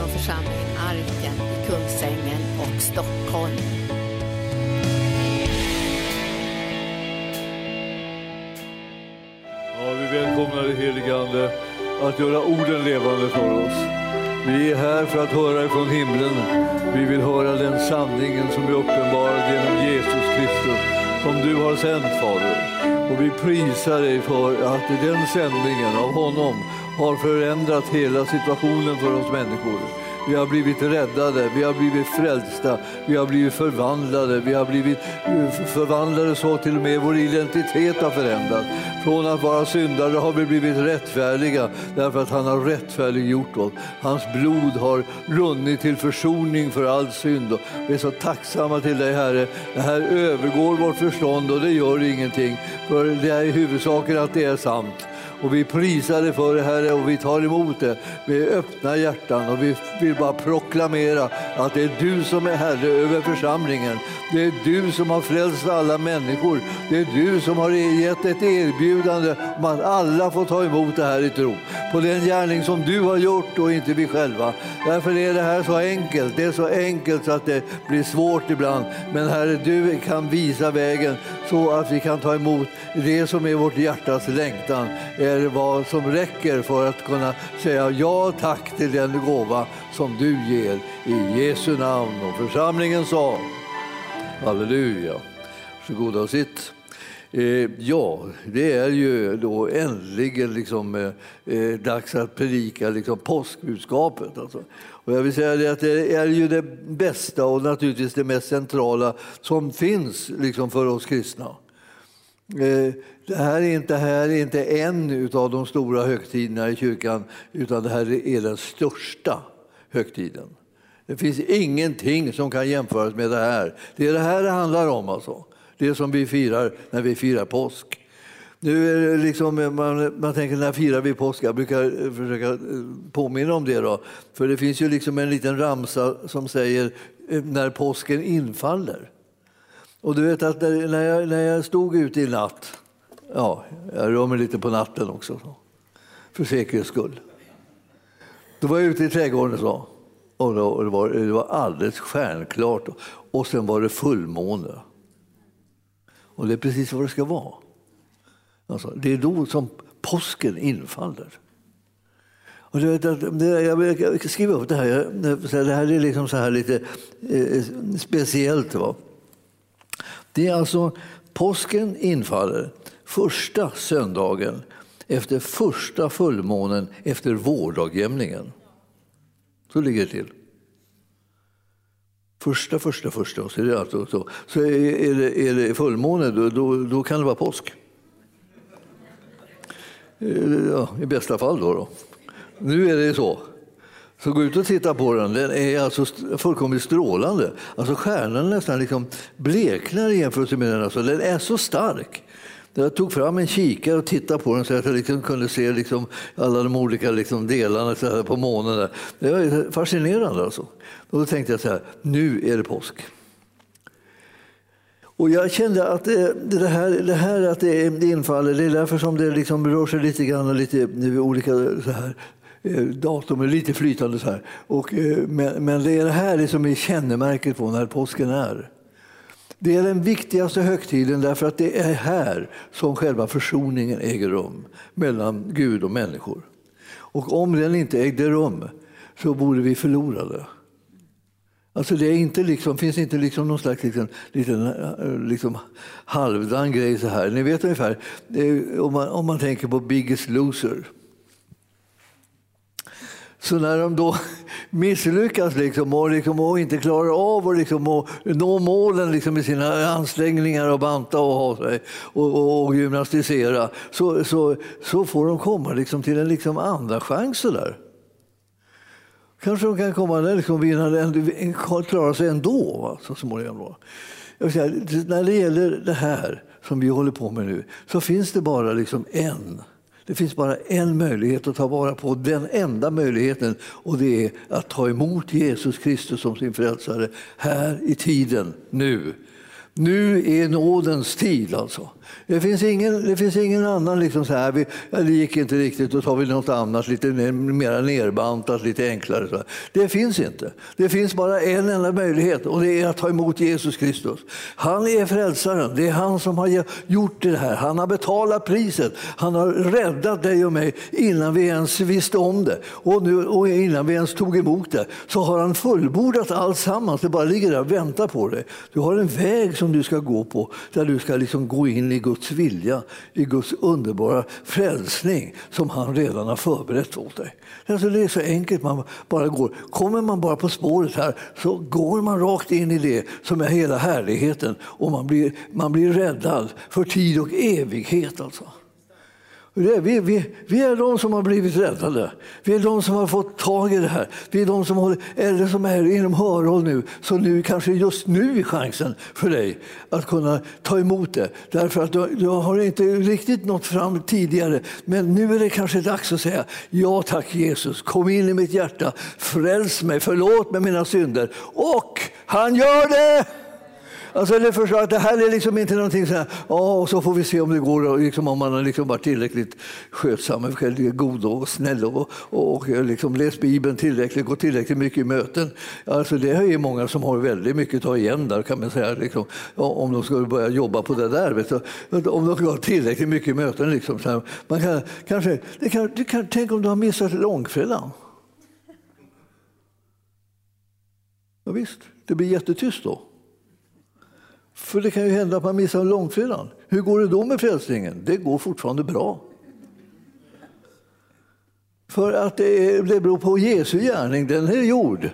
från församlingen Arken i Kungsängen och Stockholm. Ja, vi välkomnar dig helige Ande att göra orden levande för oss. Vi är här för att höra ifrån himlen. Vi vill höra den sanningen som är uppenbarad genom Jesus Kristus som du har sänt Fader. Och vi prisar dig för att den sändningen av honom har förändrat hela situationen för oss människor. Vi har blivit räddade, vi har blivit frälsta, vi har blivit förvandlade. Vi har blivit eh, förvandlade så till och med vår identitet har förändrats. Från att vara syndare har vi blivit rättfärdiga därför att han har rättfärdiggjort oss. Hans blod har runnit till försoning för all synd. Vi är så tacksamma till dig Herre. Det här övergår vårt förstånd och det gör ingenting. För det är huvudsaken att det är sant. Och vi prisar dig för det Herre och vi tar emot det med öppna hjärtan och vi vill bara proklamera att det är du som är Herre över församlingen. Det är du som har frälst alla människor. Det är du som har gett ett erbjudande om att alla får ta emot det här i tro. På den gärning som du har gjort och inte vi själva. Därför är det här så enkelt. Det är så enkelt så att det blir svårt ibland. Men Herre, du kan visa vägen så att vi kan ta emot det som är vårt hjärtas längtan är vad som räcker för att kunna säga ja tack till den gåva som du ger i Jesu namn. Och församlingen sa halleluja. Varsågoda och sitt. Eh, ja, det är ju då äntligen liksom, eh, eh, dags att predika liksom, påskbudskapet. Alltså. Och jag vill säga det att det är ju det bästa och naturligtvis det mest centrala som finns liksom, för oss kristna. Eh, det här är inte, här är inte en av de stora högtiderna i kyrkan utan det här är den största högtiden. Det finns ingenting som kan jämföras med det här. Det är det här det handlar om. Alltså. Det som vi firar när vi firar påsk. Nu är det liksom, eh, man, man tänker när firar vi påsk? Jag brukar eh, försöka påminna om det. Då. För det finns ju liksom en liten ramsa som säger när påsken infaller. Och du vet att när jag, när jag stod ute i natt, ja, jag rör mig lite på natten också, så, för säkerhets skull. Då var jag ute i trädgården så, och, då, det, var, det var alldeles stjärnklart. Och sen var det fullmåne. Och det är precis vad det ska vara. Alltså, det är då som påsken infaller. Och du vet, jag skriver upp det här. Det här är liksom så här lite eh, eh speciellt. Va? Det är alltså påsken infaller första söndagen efter första fullmånen efter vårdagjämningen. Så ligger det till. Första, första, första. Så är det, alltså, så. så är det, är det fullmåne, då, då, då, kan det vara påsk. Eh, ja, I bästa fall då, då. Nu är det så. Så gå ut och titta på den. Den är alltså fullkomligt strålande. Alltså stjärnan nästan liksom bleknar i jämförelse med den. Alltså den är så stark. Jag tog fram en kikare och tittade på den så att jag liksom kunde se liksom alla de olika liksom delarna på månen. Där. Det var fascinerande. Alltså. Och då tänkte jag så här, nu är det påsk. Och jag kände att eh, det, här, det här att det infaller, det är därför som det liksom rör sig lite grann lite olika så här, Eh, datum är lite flytande så här. Och, eh, men, men det är det här som är kännemärket på när påsken är. Det är den viktigaste högtiden därför att det är här som själva försoningen äger rum mellan Gud och människor. Och om den inte ägde rum så borde vi förlora det. Alltså det är inte liksom, finns inte liksom någon slags liksom, liten, eh, liksom, halvdan grej så här. Ni vet ungefär, eh, om man, om man tänker på Biggest Loser så när de då misslyckas liksom och, liksom, och inte klarar av att liksom, nå målen liksom, med sina ansträngningar och banta och ha sig och, och, och gymnastisera så, så, så får de komma liksom, till en liksom, andra chans. Där. Kanske de kan komma där liksom, vinna, klara sig ändå va, så småningom. Jag säga, när det gäller det här som vi håller på med nu så finns det bara liksom en det finns bara en möjlighet att ta vara på, den enda möjligheten och det är att ta emot Jesus Kristus som sin frälsare här i tiden, nu. Nu är nådens tid alltså. Det finns ingen, det finns ingen annan liksom så här, vi, ja, det gick inte riktigt, då tar vi något annat lite mer nerbantat, lite enklare. Så. Det finns inte. Det finns bara en enda möjlighet och det är att ta emot Jesus Kristus. Han är frälsaren, det är han som har gjort det här. Han har betalat priset, han har räddat dig och mig innan vi ens visste om det. Och, nu, och innan vi ens tog emot det så har han fullbordat alltsammans. Det bara ligger där och väntar på dig. Du har en väg som du ska gå på, där du ska liksom gå in i Guds vilja, i Guds underbara frälsning som han redan har förberett åt dig. Alltså det är så enkelt man bara går. Kommer man bara på spåret här så går man rakt in i det som är hela härligheten och man blir, man blir räddad för tid och evighet. Alltså. Vi, vi, vi är de som har blivit räddade. Vi är de som har fått tag i det här. Vi är de som håller, eller som är inom hörhåll nu. Så nu kanske just nu är chansen för dig att kunna ta emot det. Därför att du, du har inte riktigt nått fram tidigare. Men nu är det kanske dags att säga ja tack Jesus, kom in i mitt hjärta, fräls mig, förlåt mig mina synder. Och han gör det! Alltså det, förstå att det här är liksom inte någonting så här, ja, så får vi se om det går, liksom, om man har liksom varit tillräckligt skötsam, god och snäll och, och, och eh, liksom läst Bibeln tillräckligt, gått tillräckligt mycket i möten. Alltså det är många som har väldigt mycket att ta igen där kan man säga, liksom, om de skulle börja jobba på det där. Vet du, om de går tillräckligt mycket i möten. Liksom, så här, man kan, kanske, det kan, det kan, tänk om du har missat långfredagen. Ja, visst, det blir jättetyst då. För det kan ju hända att man missar långfredagen. Hur går det då med frälsningen? Det går fortfarande bra. För att det, det beror på Jesu gärning, den är gjord.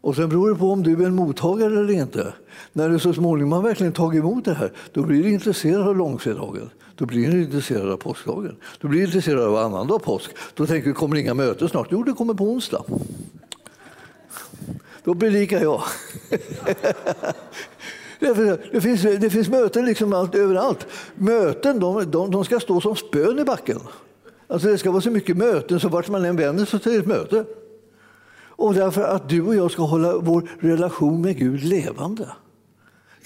Och sen beror det på om du är en mottagare eller inte. När du så småningom har verkligen tagit emot det här, då blir du intresserad av långfredagen. Då blir du intresserad av påskdagen. Då blir du intresserad av annandag påsk. Då tänker du, kommer inga möten snart? Jo, det kommer på onsdag. Då predikar jag. Det finns, det finns möten liksom allt, överallt. Möten de, de, de ska stå som spön i backen. Alltså det ska vara så mycket möten så vart man än vänder sig till ett möte. Och därför att du och jag ska hålla vår relation med Gud levande.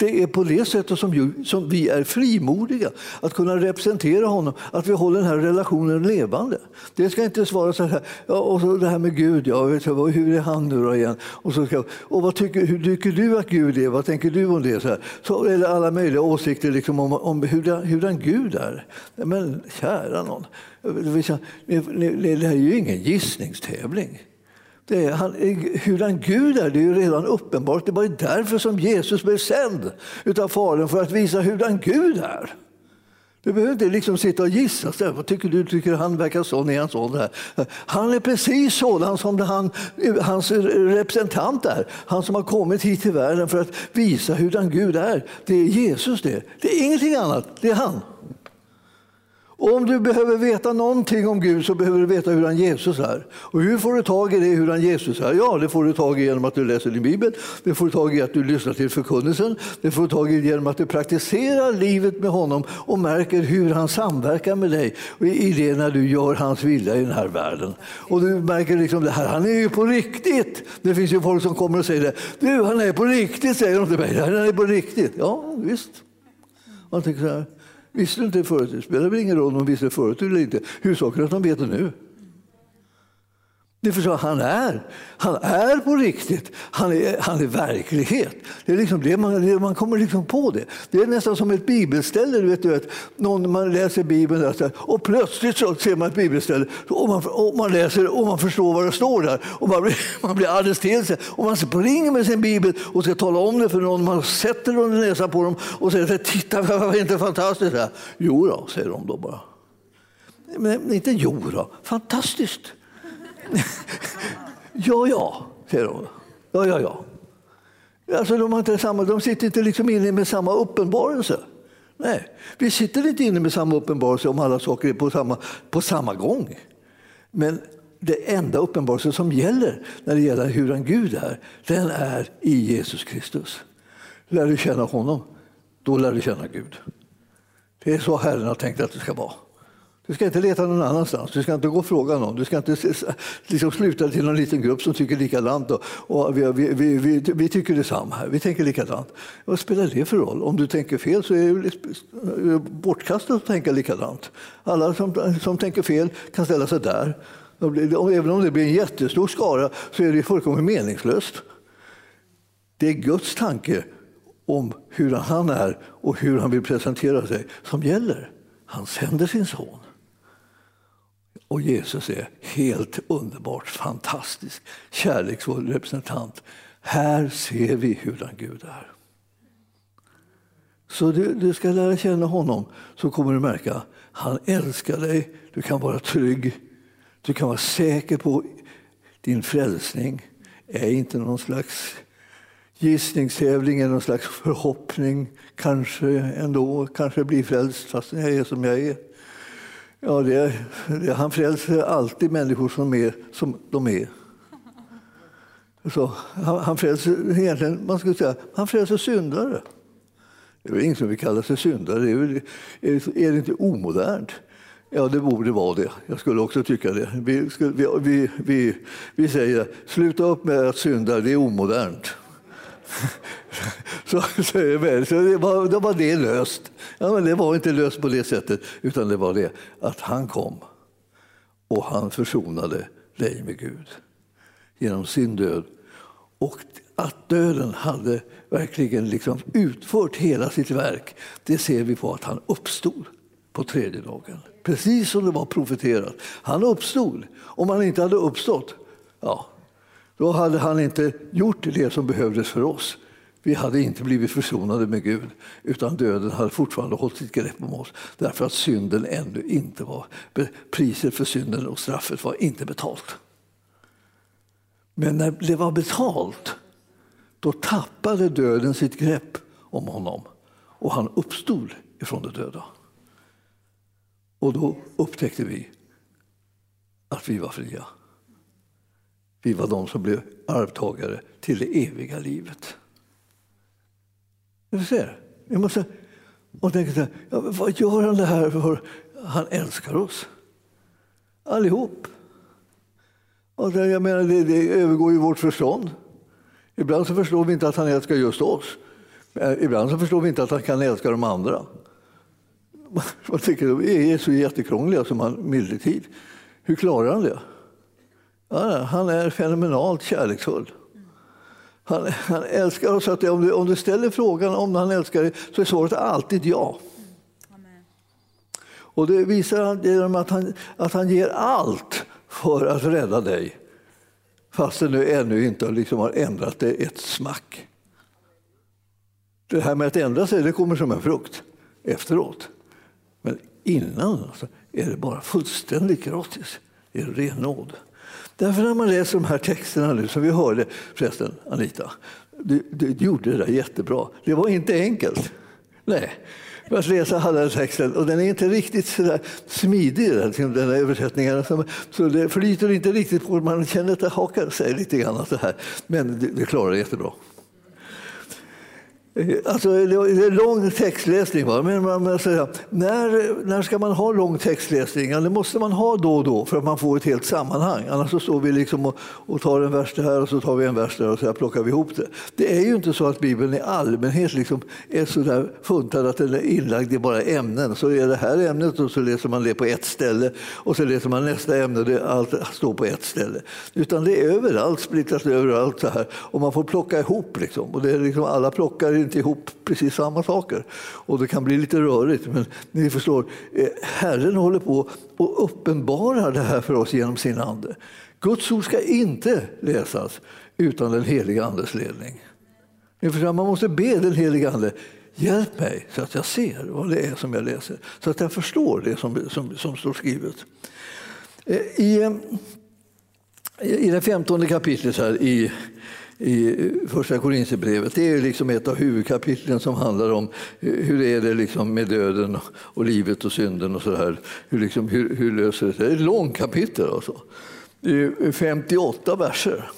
Det är på det sättet som, som vi är frimodiga att kunna representera honom, att vi håller den här relationen levande. Det ska inte svara så här, ja, och så det här med Gud, ja, vet jag, hur är han nu då igen? Och, så ska, och vad tycker, hur tycker du att Gud är? Vad tänker du om det? Så, här. så eller alla möjliga åsikter liksom om, om hur, hur Gud är. Men kära någon, det här är ju ingen gissningstävling. Det är, han, hurdan Gud är, det är ju redan uppenbart. Det var ju därför som Jesus blev sänd utav Fadern, för att visa hurdan Gud är. Du behöver inte liksom sitta och gissa. Så, vad tycker du? Tycker han verkar sån? Är han sån? Här? Han är precis sådan som han, hans representant är. Han som har kommit hit till världen för att visa hurdan Gud är. Det är Jesus det. Det är ingenting annat. Det är han. Och om du behöver veta någonting om Gud så behöver du veta hur han Jesus är. Och hur får du tag i det, hur han Jesus är? Ja, det får du tag i genom att du läser din bibel, det får du tag i att du lyssnar till förkunnelsen, det får du tag i genom att du praktiserar livet med honom och märker hur han samverkar med dig i det när du gör hans vilja i den här världen. Och du märker liksom det här, han är ju på riktigt. Det finns ju folk som kommer och säger det. Du, han är på riktigt, säger de till mig. Han är på riktigt. Ja, visst. Man tänker så här. Visste du inte det förut? Det spelar väl ingen roll om de visste det förut eller inte. Huvudsaken är att de vet det nu. Det förstår han är. Han är på riktigt. Han är, han är verklighet. Det är liksom det man, det man kommer liksom på det. Det är nästan som ett bibelställe. Du vet, du vet, någon, man läser Bibeln där, och plötsligt så ser man ett bibelställe och man, och man läser och man förstår vad det står där. Och man blir, man blir alldeles till sig. Och man springer med sin bibel och ska tala om det för någon. Man sätter under näsan på dem och säger titta vad inte fantastiskt det Jo då, säger de då bara. Men inte jo då, fantastiskt. ja, ja, säger hon. Ja, ja, ja. Alltså, de, har inte samma, de sitter inte liksom inne med samma uppenbarelse. Nej, vi sitter inte inne med samma uppenbarelse om alla saker på samma, på samma gång. Men det enda uppenbarelse som gäller när det gäller hur en Gud är, den är i Jesus Kristus. Lär du känna honom, då lär du känna Gud. Det är så Herren har tänkt att det ska vara. Du ska inte leta någon annanstans, du ska inte gå och fråga någon. Du ska inte liksom sluta till någon liten grupp som tycker likadant. Och, och vi, vi, vi, vi, vi tycker detsamma här, vi tänker likadant. Vad spelar det för roll? Om du tänker fel så är det bortkastat att tänka likadant. Alla som, som tänker fel kan ställa sig där. Även om det blir en jättestor skara så är det fullkomligt meningslöst. Det är Guds tanke om hur han är och hur han vill presentera sig som gäller. Han sänder sin son. Och Jesus är helt underbart fantastisk, kärleksfull representant. Här ser vi hurdan Gud är. Så du, du ska lära känna honom så kommer du märka han älskar dig. Du kan vara trygg. Du kan vara säker på din frälsning. är inte någon slags gissningstävling eller någon slags förhoppning. Kanske ändå, kanske bli frälst fast jag är som jag är. Ja, det, det, han frälser alltid människor som är som de är. Så, han, han frälser egentligen, man skulle säga, han frälser syndare. Det är väl ingen som vill kalla sig syndare. Det är, väl, är, är det inte omodernt? Ja, det borde vara det. Jag skulle också tycka det. Vi, vi, vi, vi, vi säger sluta upp med att synda, det är omodernt. så, så, så det var, då var det löst. Ja, men det var inte löst på det sättet, utan det var det att han kom och han försonade dig med Gud genom sin död. Och att döden hade verkligen liksom utfört hela sitt verk, det ser vi på att han uppstod på tredje dagen. Precis som det var profeterat. Han uppstod. Om han inte hade uppstått, ja, då hade han inte gjort det som behövdes för oss. Vi hade inte blivit försonade med Gud, utan döden hade fortfarande hållit sitt grepp om oss därför att synden ännu inte var... Priset för synden och straffet var inte betalt. Men när det var betalt, då tappade döden sitt grepp om honom och han uppstod ifrån de döda. Och då upptäckte vi att vi var fria. Vi var de som blev arvtagare till det eviga livet. Du ser, vi måste och tänka så här, ja, vad gör han det här för? Han älskar oss. Allihop. Och det, jag menar, det, det övergår ju vårt förstånd. Ibland så förstår vi inte att han älskar just oss. Eh, ibland så förstår vi inte att han kan älska de andra. Man tycker de är så jättekrångliga som han medeltid. Hur klarar han det? Ja, han är fenomenalt kärleksfull. Han, han älskar oss. Att om, du, om du ställer frågan om han älskar dig så är svaret alltid ja. Och det visar han genom att han, att han ger allt för att rädda dig fast nu ännu inte liksom har ändrat det ett smack. Det här med att ändra sig det kommer som en frukt efteråt. Men innan alltså, är det bara fullständigt gratis. Det är ren nåd. Därför när man läser de här texterna nu, som vi hörde förresten, Anita, du, du, du gjorde det där jättebra. Det var inte enkelt. Nej, att läsa alla texten och den är inte riktigt så där smidig, den liksom, här översättningen. Alltså, så det flyter inte riktigt på, man känner att det hakar sig lite grann. Så här. Men det, det klarar det jättebra. Alltså, det är lång textläsning. Va? Men man säga, när, när ska man ha lång textläsning? Ja, det måste man ha då och då för att man får ett helt sammanhang. Annars så står vi liksom och, och tar en vers här och så tar vi en vers där och så plockar vi ihop det. Det är ju inte så att Bibeln i allmänhet liksom är så där funtad att den är inlagd i bara ämnen. Så är det här ämnet och så läser man det på ett ställe och så läser man nästa ämne och det, allt står på ett ställe. Utan det är överallt, splittras överallt så här och man får plocka ihop. Liksom. Och det är liksom, alla plockar inte ihop precis samma saker. Och det kan bli lite rörigt, men ni förstår, eh, Herren håller på och uppenbarar det här för oss genom sin ande. Guds ord ska inte läsas utan den heliga Andes ledning. Ni förstår, man måste be den heliga Ande Hjälp mig så att jag ser vad det är som jag läser, så att jag förstår det som, som, som står skrivet. Eh, I, eh, I det femtonde kapitlet här i i Första Korinthierbrevet. Det är liksom ett av huvudkapitlen som handlar om eh, hur är det liksom med döden och livet och synden och så här. Hur, liksom, hur, hur löser det sig? Det är ett långt kapitel. Alltså. Det är 58 verser.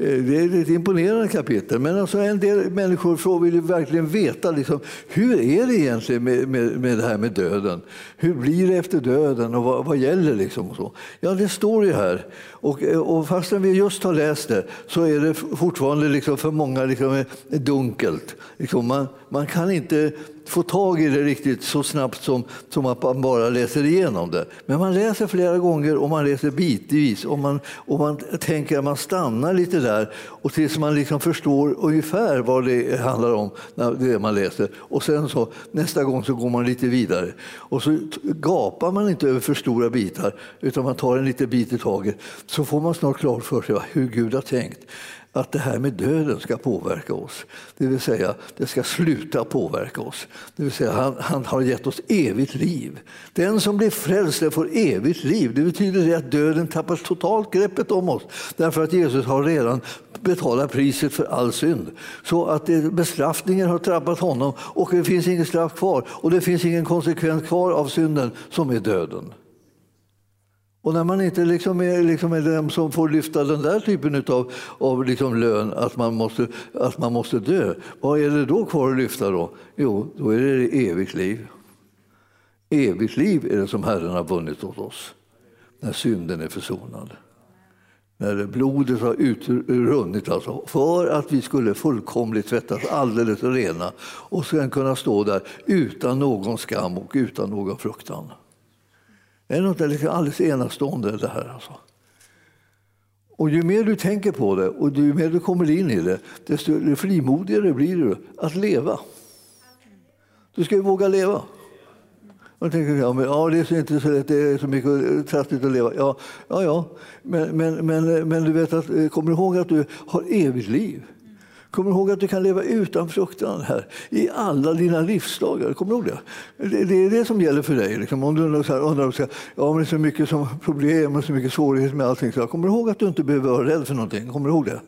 Eh, det är ett imponerande kapitel. Men alltså en del människor vill verkligen veta liksom, hur är det egentligen med, med, med det här med döden. Hur blir det efter döden och vad, vad gäller? Liksom och så? Ja, det står ju här. Och, eh, och fastän vi just har läst det så är det fortfarande liksom för många liksom eh, dunkelt. Liksom man, man kan inte få tag i det riktigt så snabbt som, som att man bara läser igenom det. Men man läser flera gånger och man läser bitvis och man, och man tänker att man stannar lite där och tills man liksom förstår ungefär vad det handlar om, det man läser. Och sen så nästa gång så går man lite vidare. Och så gapar man inte över för stora bitar utan man tar en liten bit i taget. Så får man snart klart för sig hur Gud har tänkt att det här med döden ska påverka oss. Det vill säga, det ska sluta påverka oss. Det vill säga, han, han har gett oss evigt liv. Den som blir frälst får evigt liv. Det betyder det att döden tappar totalt greppet om oss. Därför att Jesus har redan betalat priset för all synd. Så att bestraffningen har drabbat honom och det finns inget straff kvar. Och det finns ingen konsekvens kvar av synden som är döden. Och när man inte liksom är, liksom är den som får lyfta den där typen av, av liksom lön, att man, måste, att man måste dö, vad är det då kvar att lyfta då? Jo, då är det evigt liv. Evigt liv är det som Herren har vunnit åt oss, när synden är försonad. När blodet har utrunnit alltså, för att vi skulle fullkomligt tvättas alldeles rena och sen kunna stå där utan någon skam och utan någon fruktan. Det är något liksom alldeles enastående det här. Alltså. Och ju mer du tänker på det och ju mer du kommer in i det, desto frimodigare blir du att leva. Du ska ju våga leva. Man tänker, ja, men, ja, det är inte så lätt, det är så mycket trassligt att leva. Ja, ja, ja. Men, men, men, men du vet att, eh, kommer du ihåg att du har evigt liv? Kommer ihåg att du kan leva utan fruktan här i alla dina livsdagar. Kommer du ihåg det? Det, är det som gäller för dig. Liksom. Om du undrar, undrar så här, ja, men det är så mycket som problem och så mycket svårigheter med allting. Så kommer du ihåg att du inte behöver vara rädd för någonting? Kommer du ihåg det?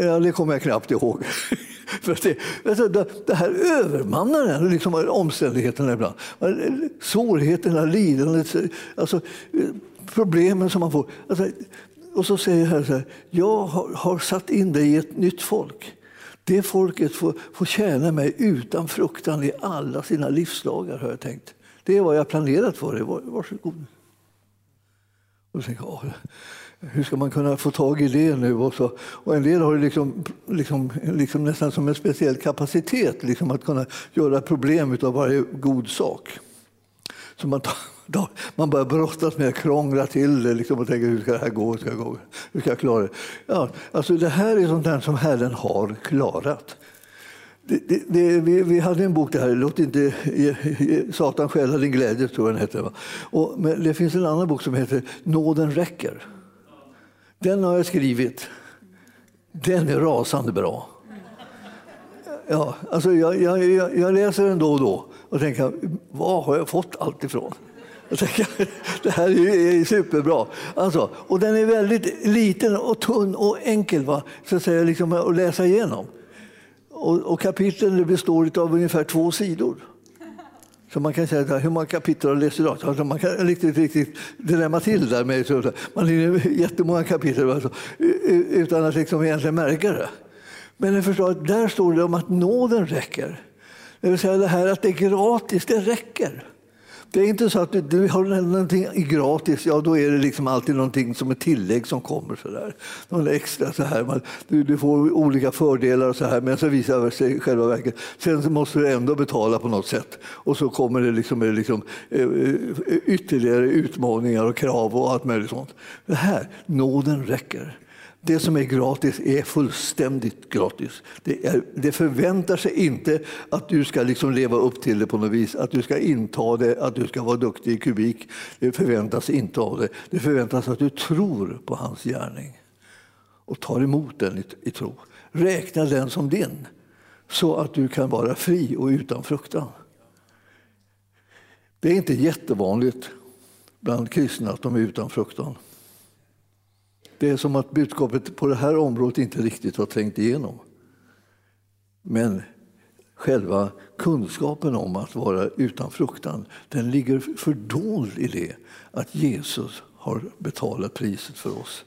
Ja, det kommer jag knappt ihåg. för det, alltså, det här övermannar en, liksom, omständigheterna ibland. Svårigheterna, lidandet, alltså, problemen som man får. Alltså, och så säger Herren så här, jag har, har, satt in dig i ett nytt folk. Det folket får, får tjäna mig utan fruktan i alla sina livsdagar, har jag tänkt. Det är vad jag planerat för dig. Varsågod. Och så tänker jag, hur ska man kunna få tag i det nu? Och, så, och en del har liksom, liksom, liksom nästan som en speciell kapacitet liksom att kunna göra problem av varje god sak. Så man tar, man börjar brottas med att krångla till det liksom, och tänker hur ska det här gå? Hur ska jag, gå? Hur ska jag klara det? Ja, alltså det här är sånt där som Herren har klarat. Det, det, det, vi, vi, hade en bok, det här, Låt inte Satan stjäla din glädje, tror jag den heter. Och, men det finns en annan bok som heter Nåden räcker. Den har jag skrivit. Den är rasande bra. Ja, alltså jag, jag, jag läser den då och då och tänker, var har jag fått allt ifrån? Det här är superbra. Alltså, och den är väldigt liten och tunn och enkel va? Så att, säga, liksom, att läsa igenom. Och, och kapitlen består av ungefär två sidor. Så man kan säga hur många kapitel har du läst idag? Alltså man kan riktigt, riktigt drämma till där med så, man hinner jättemånga kapitel alltså, utan att liksom egentligen märka det. Men jag förstår att där står det om att nåden räcker. Det vill säga det här att det är gratis, det räcker. Det är inte så att du, har någonting gratis, ja då är det liksom alltid någonting som ett tillägg som kommer. Så där. Någon extra så här. Man, du, du, får olika fördelar och så här, men så visar det sig själva verket. Sen måste du ändå betala på något sätt. Och så kommer det liksom, eh, liksom, eh, eh, ytterligare utmaningar och krav och allt möjligt sånt. Det här, nåden räcker. Det som är gratis är fullständigt gratis. Det, är, det förväntar sig inte att du ska liksom leva upp till det på något vis, att du ska inta det, att du ska vara duktig i kubik. Det förväntas inte av det. Det förväntas att du tror på hans gärning och tar emot den i, i tro. Räkna den som din, så att du kan vara fri och utan fruktan. Det är inte jättevanligt bland kristna att de är utan fruktan. Det är som att budskapet på det här området inte riktigt har trängt igenom. Men själva kunskapen om att vara utan fruktan, den ligger fördold i det att Jesus har betalat priset för oss.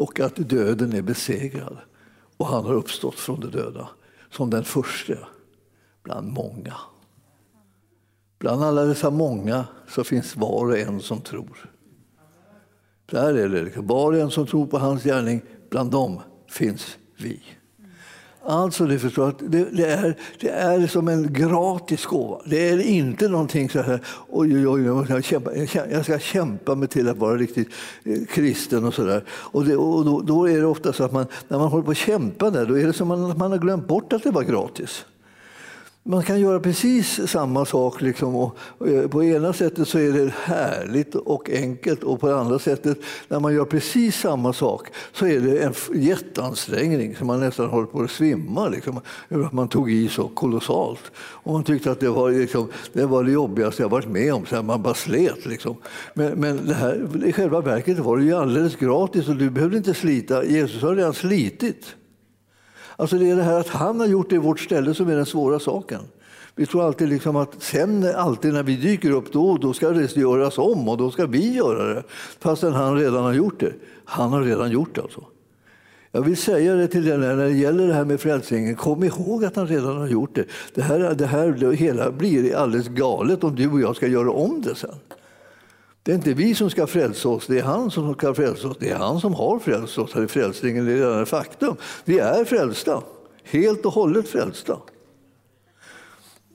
och att döden är besegrad. Och han har uppstått från de döda som den första bland många. Bland alla dessa många så finns var och en som tror. Där är det. Var och en som tror på hans gärning, bland dem finns vi. Alltså, det, förstår att det, det, är, det är som en gratis gåva. Det är inte någonting så här, oj, oj, oj, jag ska, kämpa, jag ska kämpa mig till att vara riktigt eh, kristen och sådär. Och, det, och då, då, är det ofta så att man, när man håller på att kämpa där, då är det som att man har glömt bort att det var gratis. Man kan göra precis samma sak. Liksom, och, eh, på ena sättet så är det härligt och enkelt och på det andra sättet, när man gör precis samma sak, så är det en jätteansträngning så man nästan håller på att svimma. Liksom, över att man tog i så kolossalt. Och man tyckte att det var, liksom, det, var det jobbigaste jag varit med om. Så man bara slet. Liksom. Men, men det här, i själva verket var det ju alldeles gratis och du behövde inte slita. Jesus har redan slitit. Alltså det är det här att han har gjort det i vårt ställe som är den svåra saken. Vi tror alltid liksom att sen alltid när vi dyker upp då, då ska det göras om och då ska vi göra det. Fastän han redan har gjort det. Han har redan gjort det alltså. Jag vill säga det till dig när det gäller det här med frälsningen. Kom ihåg att han redan har gjort det. Det här, det här det hela blir alldeles galet om du och jag ska göra om det sen. Det är inte vi som ska frälsa oss, det är han som ska frälsa oss. Det är han som har frälst oss. Frälsningen är redan ett faktum. Vi är frälsta, helt och hållet frälsta.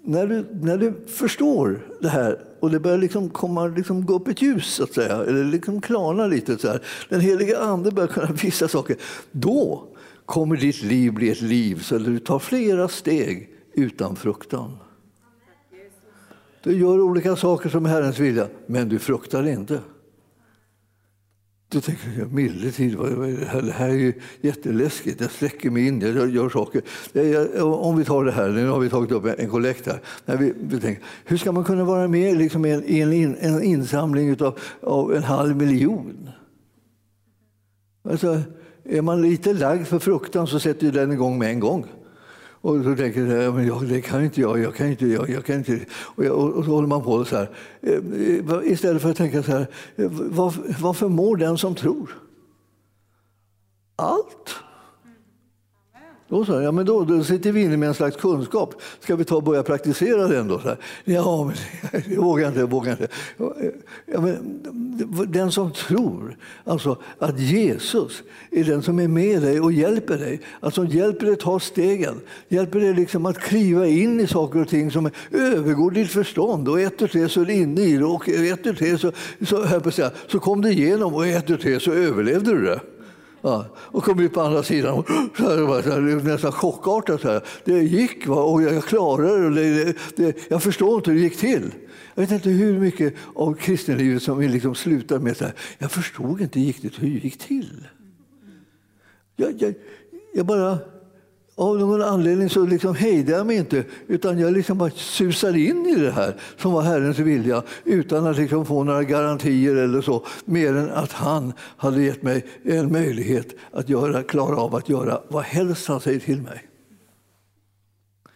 När du, när du förstår det här och det börjar liksom komma, liksom gå upp ett ljus, så att säga, eller liksom klarna lite, så här. den heliga Ande börjar kunna visa saker, då kommer ditt liv bli ett liv så du tar flera steg utan fruktan. Du gör olika saker som är Herrens vilja, men du fruktar inte. Du tänker, milde tid, det här är ju jätteläskigt. Jag sträcker mig in, jag gör saker. Om vi tar det här, nu har vi tagit upp en kollekt här. När vi, vi tänker, hur ska man kunna vara med liksom i en, en, en insamling av, av en halv miljon? Alltså, är man lite lagd för fruktan så sätter den igång med en gång. Och så tänker jag, men jag, det kan inte jag, jag kan inte, jag, jag kan inte. Och, jag, och så håller man på så här. Eh, eh, istället för att tänka så här, varför vad, vad förmår den som tror? Allt. Då, så, ja, men då, då sitter vi inne med en slags kunskap. Ska vi ta och börja praktisera den då? Så här, ja, men jag vågar inte, jag vågar inte. Ja, men, den som tror alltså, att Jesus är den som är med dig och hjälper dig, alltså hjälper dig ta stegen, hjälper dig liksom att kliva in i saker och ting som övergår ditt förstånd och ett och tre så är du inne i det och ett och tre så, så, så, så kom du igenom och ett och tre så överlevde du det. Ja, och kom ut på andra sidan. Och så här, det var nästan chockartat. Så här. Det gick va? och jag klarade det. det, det jag förstår inte hur det gick till. Jag vet inte hur mycket av kristenlivet som vi liksom slutar med så här. Jag förstod inte riktigt hur det gick till. Jag, jag, jag bara av någon anledning så liksom hejdade jag mig inte utan jag liksom bara susade in i det här som var Herrens vilja utan att liksom få några garantier eller så mer än att han hade gett mig en möjlighet att göra, klara av att göra vad helst han säger till mig.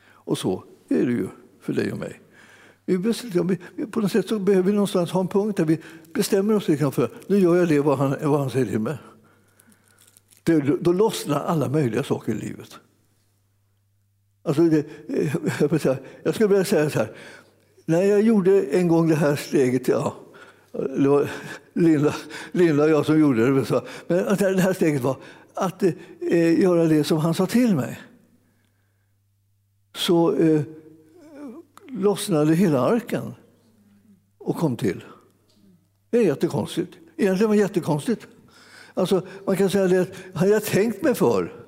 Och så är det ju för dig och mig. Vi på något sätt så behöver vi någonstans ha en punkt där vi bestämmer oss liksom för nu gör jag det vad han, vad han säger till mig. då lossnar alla möjliga saker i livet. Alltså det, eh, jag skulle vilja säga så här. När jag gjorde en gång det här steget, ja, det var Linda, Linda och jag som gjorde det. Så, men att det här steget var att eh, göra det som han sa till mig. Så eh, lossnade hela arken och kom till. Det är jättekonstigt. Egentligen var det jättekonstigt. Alltså, man kan säga det att hade jag tänkt mig för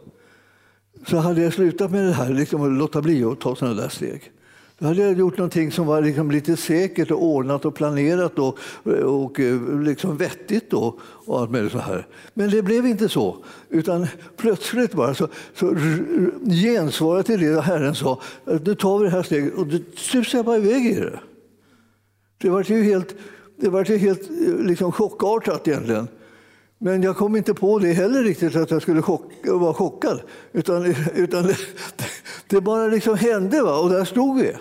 så hade jag slutat med det här, liksom att låta bli att ta sådana där steg. Då hade jag gjort någonting som var liksom lite säkert och ordnat och planerat och, och eh, liksom vettigt. Då, och allt med så här. Men det blev inte så. Utan plötsligt bara så, så gensvaret till det Herren sa, nu tar vi det här steget och då susade jag bara iväg i det. Det var ju helt, det var ju helt eh, liksom chockartat egentligen. Men jag kom inte på det heller riktigt, att jag skulle chock, vara chockad. Utan, utan det, det bara liksom hände va? och där stod vi.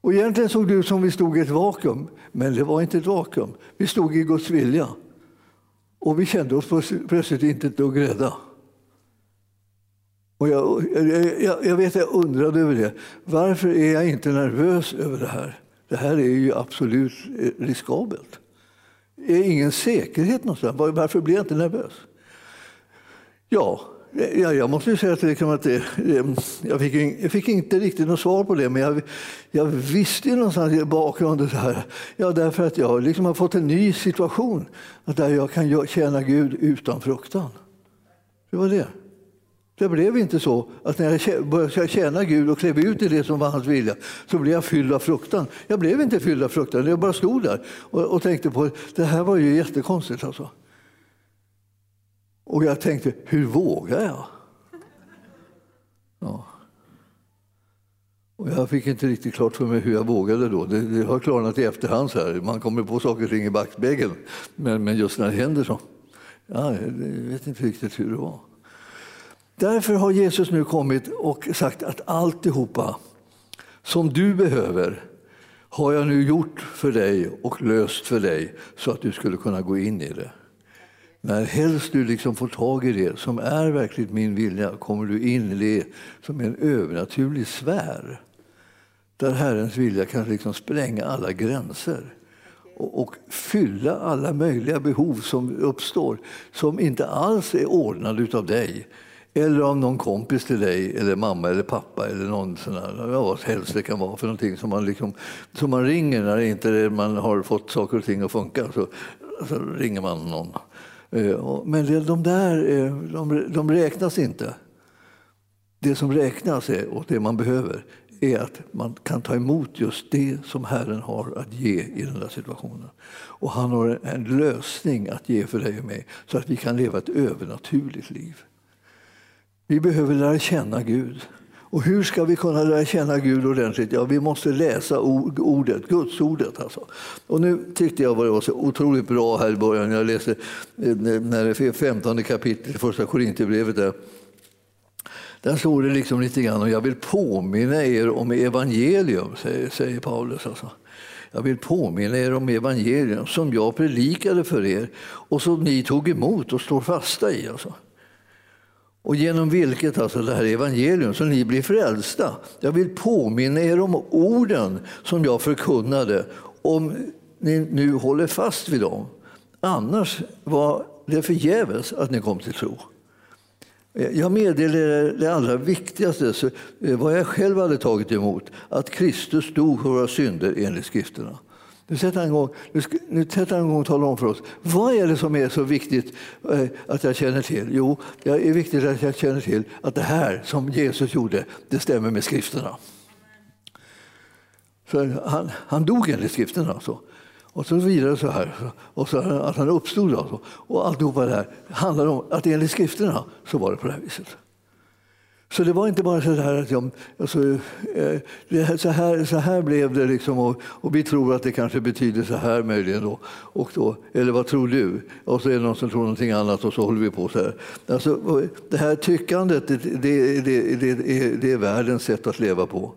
Och egentligen såg det ut som vi stod i ett vakuum, men det var inte ett vakuum. Vi stod i Guds vilja. Och vi kände oss plötsligt inte ett dugg rädda. Och jag, jag, jag vet, jag undrade över det. Varför är jag inte nervös över det här? Det här är ju absolut eh, riskabelt. Är ingen säkerhet någonstans. Varför blir jag inte nervös? Ja, Ja, jag måste ju säga att, liksom att det, jag, fick, jag fick inte riktigt något svar på det, men jag, jag visste ju någonstans i bakgrunden så här. Ja, därför att jag liksom har fått en ny situation där jag kan tjäna Gud utan fruktan. Det var det. Det blev inte så att när jag började tjäna Gud och klev ut i det som var hans vilja så blev jag fylld av fruktan. Jag blev inte fylld av fruktan, jag bara stod där och, och tänkte på det här var ju jättekonstigt. Alltså. Och jag tänkte, hur vågar jag? Ja. Och jag fick inte riktigt klart för mig hur jag vågade då. Det, det har klarnat i efterhand. Så här. Man kommer på saker och ting i backspegeln. Men, men just när det händer så, ja, jag vet inte riktigt hur det var. Därför har Jesus nu kommit och sagt att alltihopa som du behöver har jag nu gjort för dig och löst för dig så att du skulle kunna gå in i det. När helst du liksom får tag i det som är verkligt min vilja kommer du in i det som en övernaturlig sfär. Där Herrens vilja kan liksom spränga alla gränser och, och fylla alla möjliga behov som uppstår som inte alls är ordnade av dig eller av någon kompis till dig, eller mamma eller pappa eller någon sån här, vad helst det kan vara för någonting som man, liksom, som man ringer när inte man har fått saker och ting att funka. Så, så ringer man någon. Eh, men de där eh, de, de räknas inte. Det som räknas är, och det man behöver är att man kan ta emot just det som Herren har att ge i den där situationen. Och han har en lösning att ge för dig och mig så att vi kan leva ett övernaturligt liv. Vi behöver lära känna Gud. Och hur ska vi kunna lära känna Gud ordentligt? Ja, vi måste läsa ordet, Gudsordet. Alltså. Och nu tyckte jag det var så otroligt bra här i början. Jag läste eh, när det är 15 kapitlet, i första Korinthierbrevet. Där. där står det liksom lite grann och jag vill påminna er om evangelium, säger, säger Paulus. Alltså. Jag vill påminna er om evangelium som jag predikade för er och som ni tog emot och står fasta i. Alltså och genom vilket, alltså det här evangelium, som ni blir frälsta. Jag vill påminna er om orden som jag förkunnade, om ni nu håller fast vid dem. Annars var det förgäves att ni kom till tro. Jag meddelar det allra viktigaste, eh, vad jag själv hade tagit emot, att Kristus dog för våra synder enligt skrifterna. Nu sätter han igång, nu sätter han igång och talar om för oss vad är det som är så viktigt eh, att jag känner till. Jo, det är viktigt att jag känner till att det här som Jesus gjorde, det stämmer med skrifterna. Så han, han dog enligt skrifterna. Alltså. Och så vidare så här. Och så att han uppstod. Alltså. Och alltihopa det här handlar om att enligt skrifterna så var det på det här viset. Så det var inte bara så här att jag, alltså, eh, så, här, så här blev det liksom och, och, vi tror att det kanske betyder så här möjligen då. Och då. Eller vad tror du? Och så är det någon som tror någonting annat och så håller vi på så här. Alltså, det här tyckandet, det, det, det, det, är, det är världens sätt att leva på.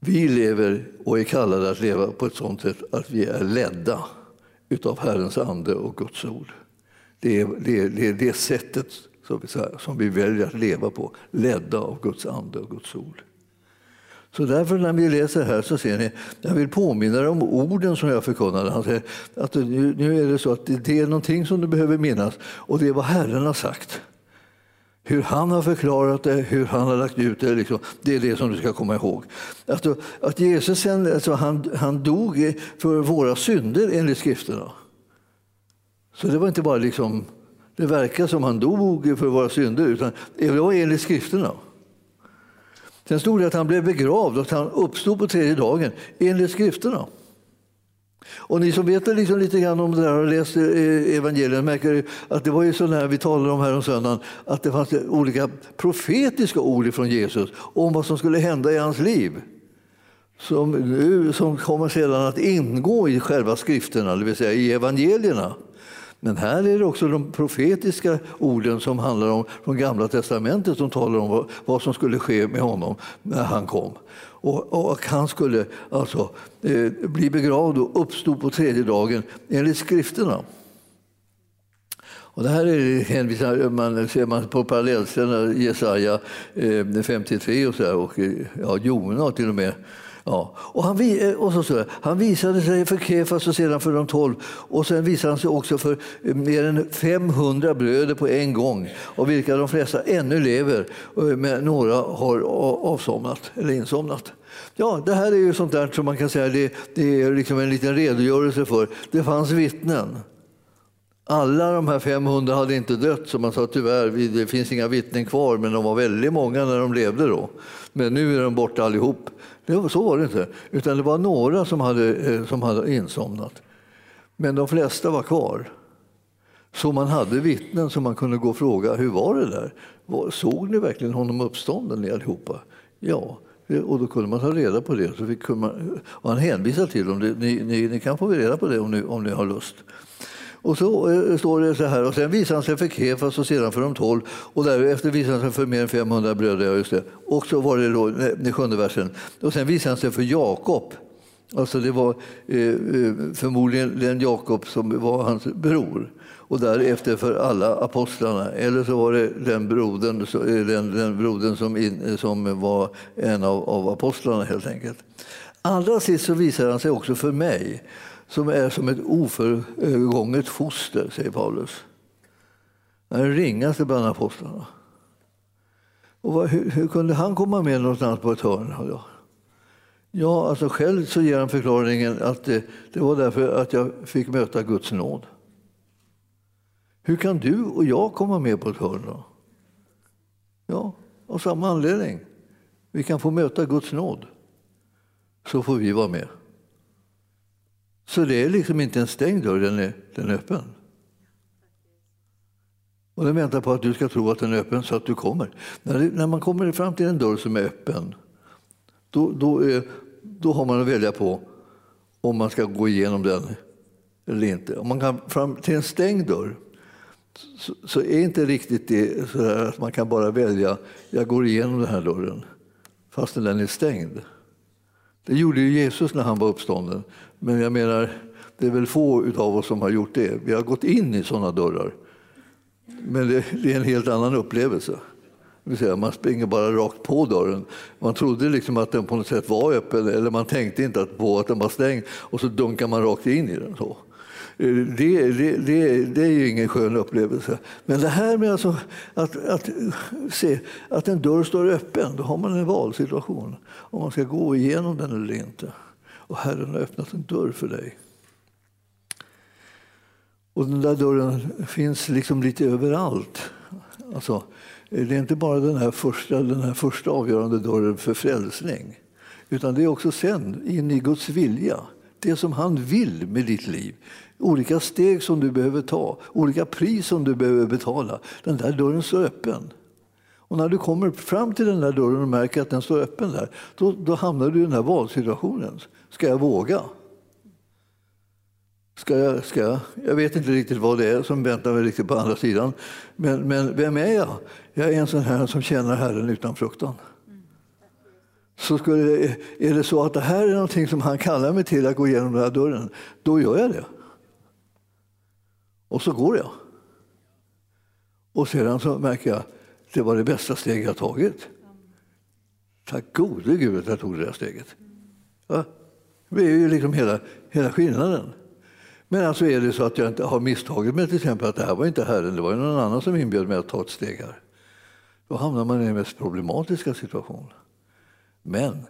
Vi lever och är kallade att leva på ett sådant sätt att vi är ledda utav Herrens ande och Guds ord. Det är det, det, det sättet som vi väljer att leva på, ledda av Guds ande och Guds ord. Så därför när vi läser här så ser ni, jag vill påminna er om orden som jag förkunnade. Han säger att nu, nu är det så att det är någonting som du behöver minnas och det är vad Herren har sagt. Hur han har förklarat det, hur han har lagt ut det, liksom, det är det som du ska komma ihåg. Att, att Jesus sen, alltså, han, han dog för våra synder enligt skrifterna. Så det var inte bara liksom det verkar som han dog för våra synder, utan det var enligt skrifterna. Sen stod det att han blev begravd och att han uppstod på tredje dagen enligt skrifterna. Och ni som vet liksom lite grann om det där och läst eh, evangelierna märker att det var ju så när vi talade om här om söndagen att det fanns olika profetiska ord från Jesus om vad som skulle hända i hans liv. Som, nu, som kommer sedan att ingå i själva skrifterna, det vill säga i evangelierna. Men här är det också de profetiska orden som handlar om från Gamla testamentet som talar om vad, vad som skulle ske med honom när han kom. Och, och han skulle alltså eh, bli begravd och uppstå på tredje dagen enligt skrifterna. Och det här är hänvisar man, ser man på parallellställena, Jesaja eh, 53 och, så här, och eh, ja, Jona till och med. Ja. Och han, eh, och så, så, han visade sig för Kefas och sedan för de tolv. Och sen visade han sig också för eh, mer än 500 bröder på en gång, av vilka de flesta ännu lever, eh, men några har avsomnat eller insomnat. Ja, det här är ju sånt där som man kan säga det, det är liksom en liten redogörelse för. Det fanns vittnen. Alla de här 500 hade inte dött, som man sa tyvärr, det finns inga vittnen kvar, men de var väldigt många när de levde då. Men nu är de borta allihop. Så var det inte, utan det var några som hade, eh, som hade insomnat. Men de flesta var kvar. Så man hade vittnen som man kunde gå och fråga, hur var det där? Såg ni verkligen honom uppstånden ni allihopa? Ja, eh, och då kunde man ta reda på det. Så fick man, och han hänvisade till dem, ni, ni, ni kan få reda på det om ni, om ni har lust. Och så eh, står det så här, och sen visar han sig för Kefas och sedan för de tolv och därefter visar han sig för mer än 500 bröder. Ja, just det. Och så var det då, den sjunde versen. Och sen visar han sig för Jakob. Alltså det var eh, eh, förmodligen den Jakob som var hans bror. Och därefter för alla apostlarna. Eller så var det den brodern, eh, den, den brodern som, in, eh, som var en av, av apostlarna helt enkelt. Allra sist så visar han sig också för mig som är som ett oförgånget foster, säger Paulus. Den ringaste bland apostlarna. Och vad, hur, hur, kunde han komma med någonstans på ett hörn? Ja, alltså själv så ger han förklaringen att det, det var därför att jag fick möta Guds nåd. Hur kan du och jag komma med på ett hörn då? Ja, av samma anledning. Vi kan få möta Guds nåd. Så får vi vara med. Så det är liksom inte en stängd dörr, den är, den är öppen. Och den väntar på att du ska tro att den är öppen så att du kommer. När, det, när man kommer fram till en dörr som är öppen, då, då, är, då har man att välja på om man ska gå igenom den eller inte. Om man kan fram till en stängd dörr så, så är inte riktigt det så att man kan bara välja, jag går igenom den här dörren, fastän den är stängd. Det gjorde ju Jesus när han var uppstånden. Men jag menar, det är väl få av oss som har gjort det. Vi har gått in i sådana dörrar. Men det, är en helt annan upplevelse. Man springer bara rakt på dörren. Man trodde liksom att den på något sätt var öppen eller man tänkte inte på att den var stängd och så dunkar man rakt in i den. Så. Eh, det, det, det, det, är ju ingen skön upplevelse. Men det här med alltså att, att se att en dörr står öppen, då har man en valsituation. Om man ska gå igenom den eller inte. Och Herren har öppnat en dörr för dig. Och den där dörren finns liksom lite överallt. Alltså, det är inte bara den här, första, den här första avgörande dörren för frälsning. Utan det är också sen in i Guds vilja. Det som han vill med ditt liv. Olika steg som du behöver ta, olika pris som du behöver betala. Den där dörren står öppen. Och när du kommer fram till den där dörren och märker att den står öppen där, då, då hamnar du i den här valsituationen. Ska jag våga? Ska jag, ska jag? jag vet inte riktigt vad det är som väntar mig riktigt på andra sidan. Men, men vem är jag? Jag är en sån här som känner Herren utan fruktan. Så skulle, är det så att det här är någonting som han kallar mig till att gå igenom den här dörren, då gör jag det. Och så går jag. Och sedan så märker jag att det var det bästa steget jag tagit. Tack gode Gud att jag tog det där steget. Ja, det är ju liksom hela, hela skillnaden. Men alltså är det så att jag inte har misstagit mig till exempel att det här var inte Herren, det var någon annan som inbjöd mig att ta ett steg här. Då hamnar man i den mest problematiska situation. Men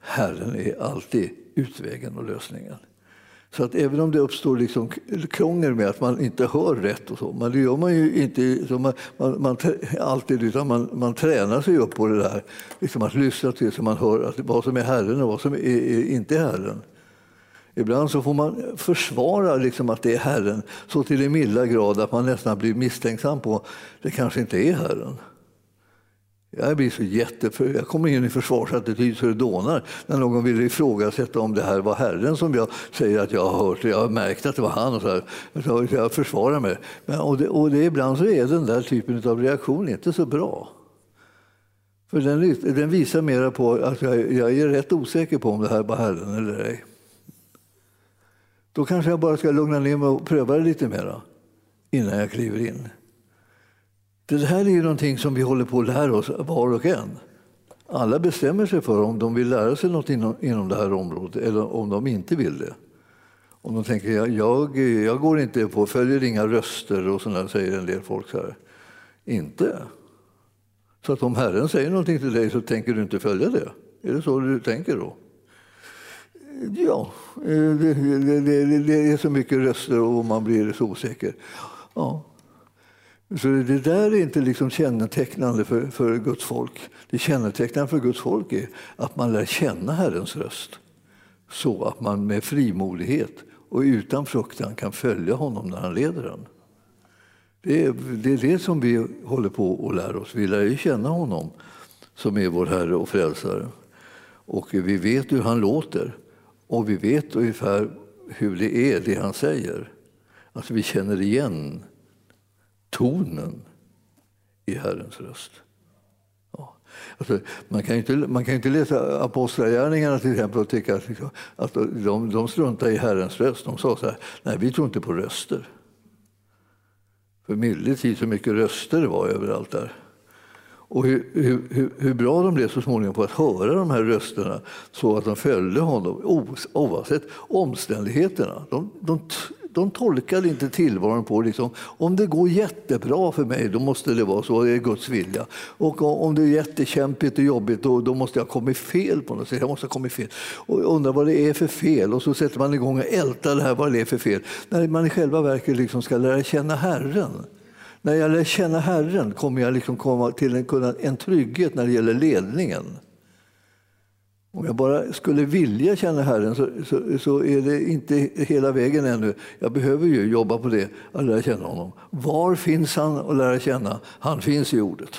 Herren är alltid utvägen och lösningen. Så att även om det uppstår liksom krångel med att man inte hör rätt, och så, men det gör man ju inte så man, man, man, alltid, utan man, man tränar sig upp på det där. Liksom att lyssna till så man hör att vad som är Herren och vad som är, är inte är Herren. Ibland så får man försvara liksom att det är Herren så till den milda grad att man nästan blir misstänksam på att det kanske inte är Herren. Jag blir så jätteför... Jag kommer in i försvarsattityd så det dånar när någon vill ifrågasätta om det här var Herren som jag säger att jag har hört. Jag har märkt att det var han. Och så, här. så jag försvarar mig. Men, och, det, och det, ibland så är den där typen av reaktion inte så bra. För den, den visar mera på att jag, jag är rätt osäker på om det här var Herren eller ej. Då kanske jag bara ska lugna ner mig och pröva det lite mera innan jag kliver in. Det här är ju någonting som vi håller på att lära oss var och en. Alla bestämmer sig för om de vill lära sig något inom, inom det här området eller om de inte vill det. Om de tänker jag, jag, jag går inte på, följer inga röster och sådär, säger en del folk. Så här. Inte. Så att om Herren säger någonting till dig så tänker du inte följa det. Är det så du tänker då? Ja, eh, det, det, det, det är så mycket röster och man blir så osäker. Ja. Så det där är inte liksom kännetecknande för, för Guds folk. Det kännetecknande för Guds folk är att man lär känna Herrens röst så att man med frimodighet och utan fruktan kan följa honom när han leder en. Det är, det är det som vi håller på att lära oss. Vi lär ju känna honom som är vår Herre och Frälsare. Och vi vet hur han låter och vi vet ungefär hur det är, det han säger. Alltså vi känner igen tonen i Herrens röst. Ja. Alltså, man, kan inte, man kan inte läsa Apostlagärningarna till exempel och tycka att, liksom, att de, de struntar i Herrens röst. De sa så här, nej vi tror inte på röster. För milde tid så mycket röster det var överallt där. Och hur, hur, hur, bra de blev så småningom på att höra de här rösterna så att de följde honom oavsett omständigheterna. De, de, de tolkade inte tillvaron på liksom, om det går jättebra för mig, då måste det vara så, det är Guds vilja. Och om det är jättekämpigt och jobbigt, då, då måste jag ha kommit fel på något sätt. Jag måste ha kommit fel. Och undrar vad det är för fel och så sätter man igång och ältar det här, vad det är för fel. När man i själva verket liksom ska lära känna Herren. När jag lär känna Herren kommer jag liksom komma till en, en trygghet när det gäller ledningen. Om jag bara skulle vilja känna Herren så, så, så, är det inte hela vägen ännu. Jag behöver ju jobba på det, att lära känna honom. Var finns han att lära känna? Han finns i ordet.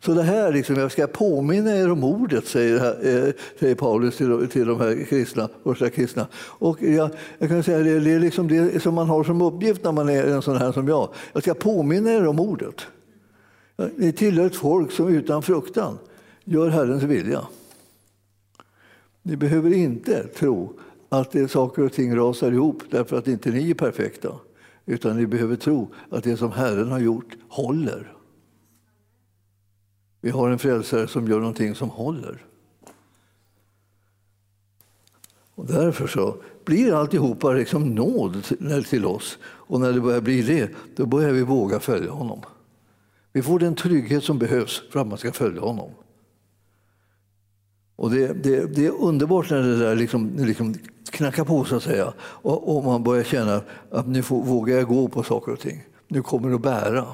Så det här, liksom, jag ska påminna er om ordet, säger, eh, säger Paulus till, till de här kristna, första kristna. Och jag, jag kan säga det, det är liksom det som man har som uppgift när man är en sån här som jag. Jag ska påminna er om ordet. Ni tillhör ett folk som utan fruktan gör Herrens vilja. Ni behöver inte tro att det saker och ting rasar ihop därför att inte ni är perfekta. Utan ni behöver tro att det som Herren har gjort håller. Vi har en frälsare som gör någonting som håller. Och därför så blir alltihopa liksom nåd till oss. Och när det börjar bli det, då börjar vi våga följa honom. Vi får den trygghet som behövs för att man ska följa honom. Och det, det, det, är underbart när det där liksom, liksom knackar på så att säga. Och, och man börjar känna att nu får, vågar jag gå på saker och ting. Nu kommer det att bära.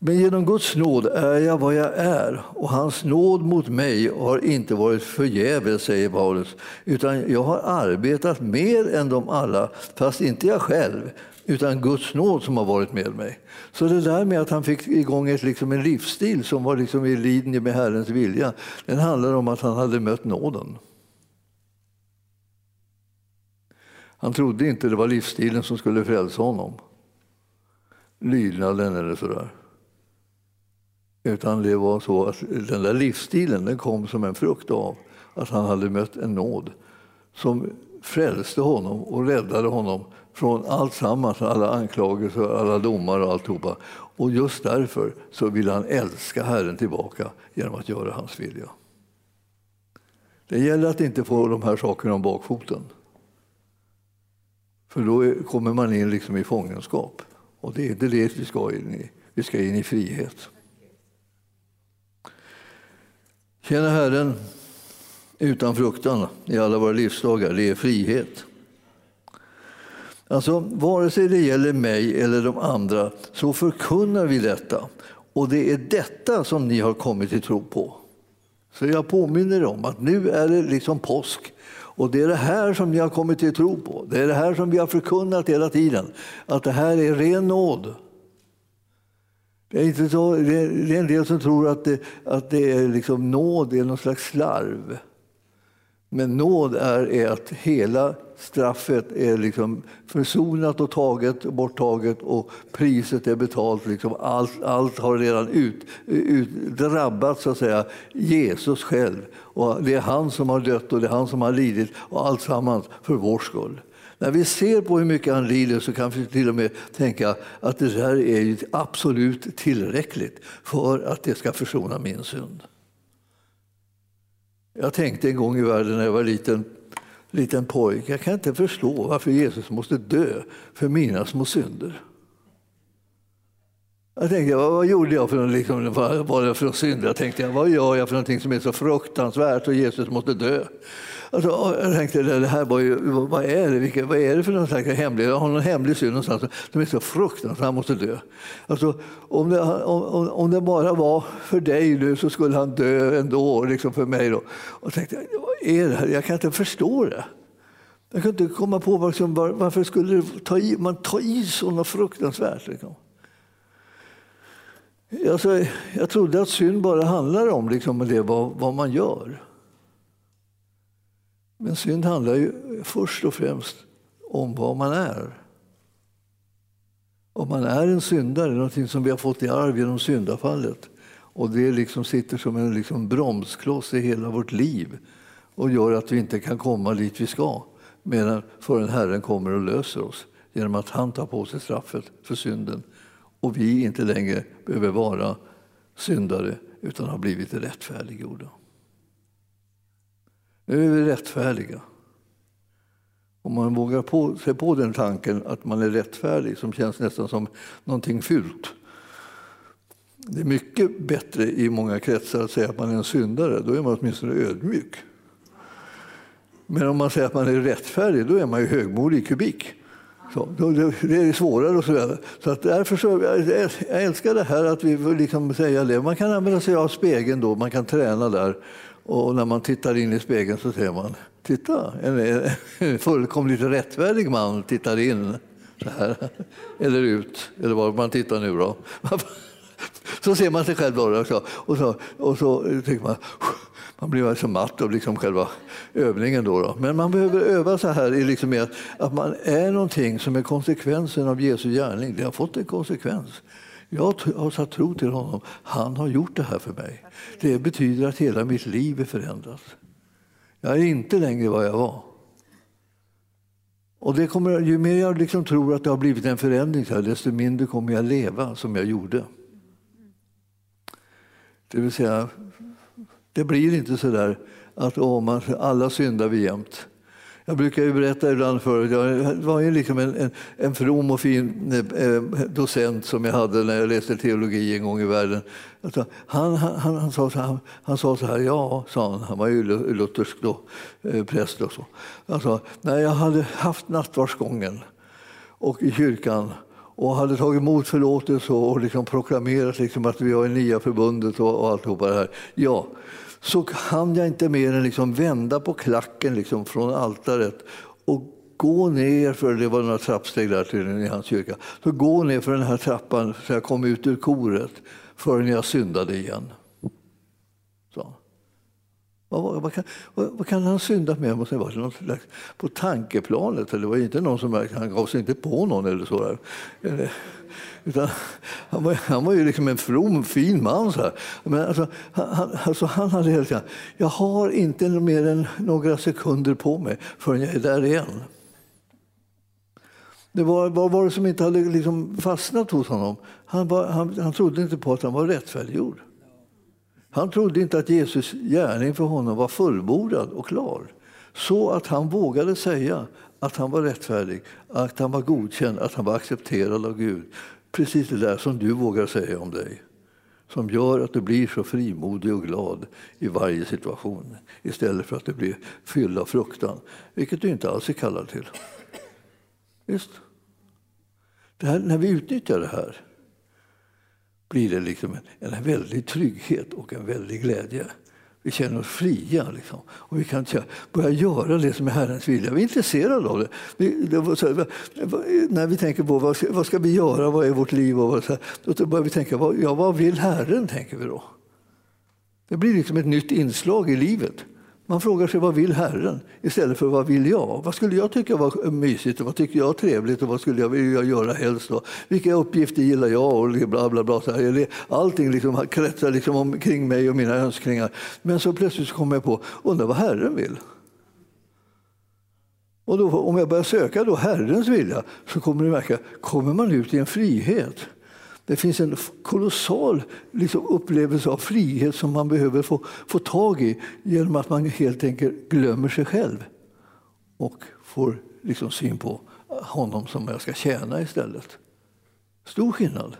Men genom Guds nåd är jag vad jag är och hans nåd mot mig har inte varit förgäves, säger Paulus, utan jag har arbetat mer än de alla, fast inte jag själv, utan Guds nåd som har varit med mig. Så det där med att han fick igång ett, liksom en livsstil som var liksom i linje med Herrens vilja, den handlar om att han hade mött nåden. Han trodde inte det var livsstilen som skulle frälsa honom. Lydnaden eller sådär. Utan det var så att den där livsstilen den kom som en frukt av att han hade mött en nåd som frälste honom och räddade honom från allt sammans, alla anklagelser, alla domar och alltihopa. Och just därför så vill han älska Herren tillbaka genom att göra hans vilja. Det gäller att inte få de här sakerna om bakfoten. För då kommer man in liksom i fångenskap. Och det är inte det vi ska in i. Vi ska in i frihet. Tjäna Herren utan fruktan i alla våra livsdagar, det är frihet. Alltså, vare sig det gäller mig eller de andra så förkunnar vi detta. Och det är detta som ni har kommit till tro på. Så jag påminner om att nu är det liksom påsk. Och det är det här som ni har kommit till tro på. Det är det här som vi har förkunnat hela tiden. Att det här är ren nåd. Det är, inte så, det är en del som tror att det, att det är liksom nåd är någon slags slarv. Men nåd är, är att hela straffet är liksom försonat och taget, borttaget och priset är betalt. Liksom allt, allt har redan ut, ut, drabbat så att säga, Jesus själv. Och det är han som har dött och det är han som har lidit och allt sammans för vår skull. När vi ser på hur mycket han lider så kan vi till och med tänka att det där är absolut tillräckligt för att det ska försona min synd. Jag tänkte en gång i världen när jag var liten, liten pojke, jag kan inte förstå varför Jesus måste dö för mina små synder. Jag tänkte, vad, vad gjorde jag för något, liksom, vad var det för synder? Jag tänkte, vad gör jag för någonting som är så fruktansvärt och Jesus måste dö? Alltså, jag tänkte, det här var ju, vad är det, Vilka, vad är det för någon slags hemlig, jag har någon hemlig synd någonstans som är så fruktansvärt, han måste dö. Alltså, om, det, om, om det bara var för dig nu så skulle han dö ändå, liksom för mig. Då. Och tänkte, vad är det här? Jag kan inte förstå det. Jag kan inte komma på liksom, varför skulle ta i, man ta i sådana fruktansvärt. Liksom. Alltså, jag trodde att synd bara handlar om liksom, det, vad, vad man gör. Men synd handlar ju först och främst om vad man är. Om man är en syndare, någonting som vi har fått i arv genom syndafallet och det liksom sitter som en liksom bromskloss i hela vårt liv och gör att vi inte kan komma dit vi ska medan förrän Herren kommer och löser oss genom att han tar på sig straffet för synden och vi inte längre behöver vara syndare utan har blivit rättfärdiggjorda. Nu är vi rättfärdiga. Om man vågar på, sig på den tanken att man är rättfärdig, som känns nästan som någonting fult. Det är mycket bättre i många kretsar att säga att man är en syndare, då är man åtminstone ödmjuk. Men om man säger att man är rättfärdig, då är man ju högmodig i kubik. Så, det är svårare och så vidare. Så att därför så, jag älskar det här att vi liksom säga det. Man kan använda sig av spegeln då, man kan träna där. Och när man tittar in i spegeln så ser man, titta, en, en fullkomligt rättfärdig man tittar in. Så här. Eller ut, eller var man tittar nu då. Så ser man sig själv då. Och så, och så tänker man, man blir så matt av liksom själva övningen. Då, då, Men man behöver öva så här i liksom att, att man är någonting som är konsekvensen av Jesu gärning. Det har fått en konsekvens. Jag har satt tro till honom. Han har gjort det här för mig. Det betyder att hela mitt liv är förändrat. Jag är inte längre vad jag var. Och det kommer, ju mer jag liksom tror att det har blivit en förändring, desto mindre kommer jag leva som jag gjorde. Det vill säga, det blir inte så där att oh, man, alla syndar vi jämt. Jag brukar ju berätta ibland förut, jag var ju liksom en, en, en from och fin eh, eh, docent som jag hade när jag läste teologi en gång i världen. Han, han, han, han, sa så här, han sa så här, ja, sa han, han var ju luthersk då, eh, präst och så. Han sa, när jag hade haft nattvardsgången och i kyrkan och hade tagit emot förlåtelse och liksom proklamerat liksom att vi har det nya förbundet och, och alltihopa det här. Ja, så hann jag inte mer än liksom vända på klacken liksom från altaret och gå ner, för det var några trappsteg där till i hans kyrka, så gå ner för den här trappan så jag kom ut ur koret förrän jag syndade igen. Så. Vad, vad, kan, vad, vad, kan, han synda med? Måste vara något slags, på tankeplanet. Det var inte någon som, han gav sig inte på någon eller så. Där. Utan han, var, han var ju liksom en from, fin man. Så här. Men alltså, han, alltså, han hade helt enkelt, jag har inte mer än några sekunder på mig förrän jag är där igen. Det var, vad var det som inte hade liksom fastnat hos honom? Han, var, han, han trodde inte på att han var rättfärdiggjord. Han trodde inte att Jesus gärning för honom var fullbordad och klar. Så att han vågade säga att han var rättfärdig, att han var godkänd, att han var accepterad av Gud. Precis det där som du vågar säga om dig. Som gör att du blir så frimodig och glad i varje situation istället för att du blir fylld av fruktan, vilket du inte alls är kallad till. Visst? Det här, när vi utnyttjar det här blir det liksom en, en väldig trygghet och en väldig glädje. Vi känner oss fria liksom. och vi kan börja göra det som är Herrens vilja. Vi är intresserade av det. Vi, det här, när vi tänker på vad ska, vad ska, vi göra, vad är vårt liv? Och vad, så här, då börjar vi tänka, vad, ja, vad vill Herren? tänker vi då. Det blir liksom ett nytt inslag i livet. Man frågar sig vad vill Herren istället för vad vill jag? Vad skulle jag tycka var mysigt och vad tycker jag är trevligt och vad skulle jag vilja göra helst? Och Vilka uppgifter gillar jag? Och bla, bla, bla, så här. Allting liksom kretsar liksom omkring mig och mina önskningar. Men så plötsligt kommer jag på, undrar vad Herren vill? Och då, om jag börjar söka då Herrens vilja så kommer du märka, kommer man ut i en frihet. Det finns en kolossal liksom, upplevelse av frihet som man behöver få, få tag i genom att man helt enkelt glömmer sig själv och får liksom syn på honom som jag ska tjäna istället. Stor skillnad.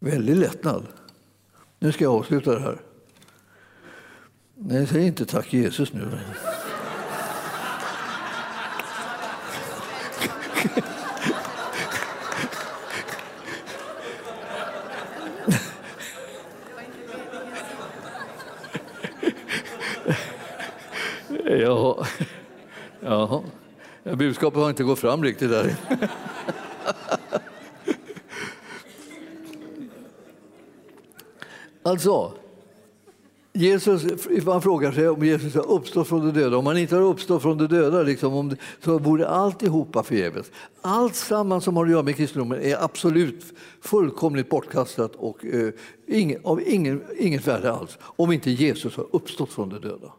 Väldig lättnad. Nu ska jag avsluta det här. Nej, säg inte tack Jesus nu. Jaha. Jaha. Budskapet har inte gått fram riktigt där. Alltså, Jesus, man frågar sig om Jesus har uppstått från de döda. Om han inte har uppstått från de döda liksom, om så vore alltihopa förgäves. Allt samman som har att göra med kristendomen är absolut fullkomligt bortkastat och eh, ingen, av ingen, inget värde alls om inte Jesus har uppstått från de döda.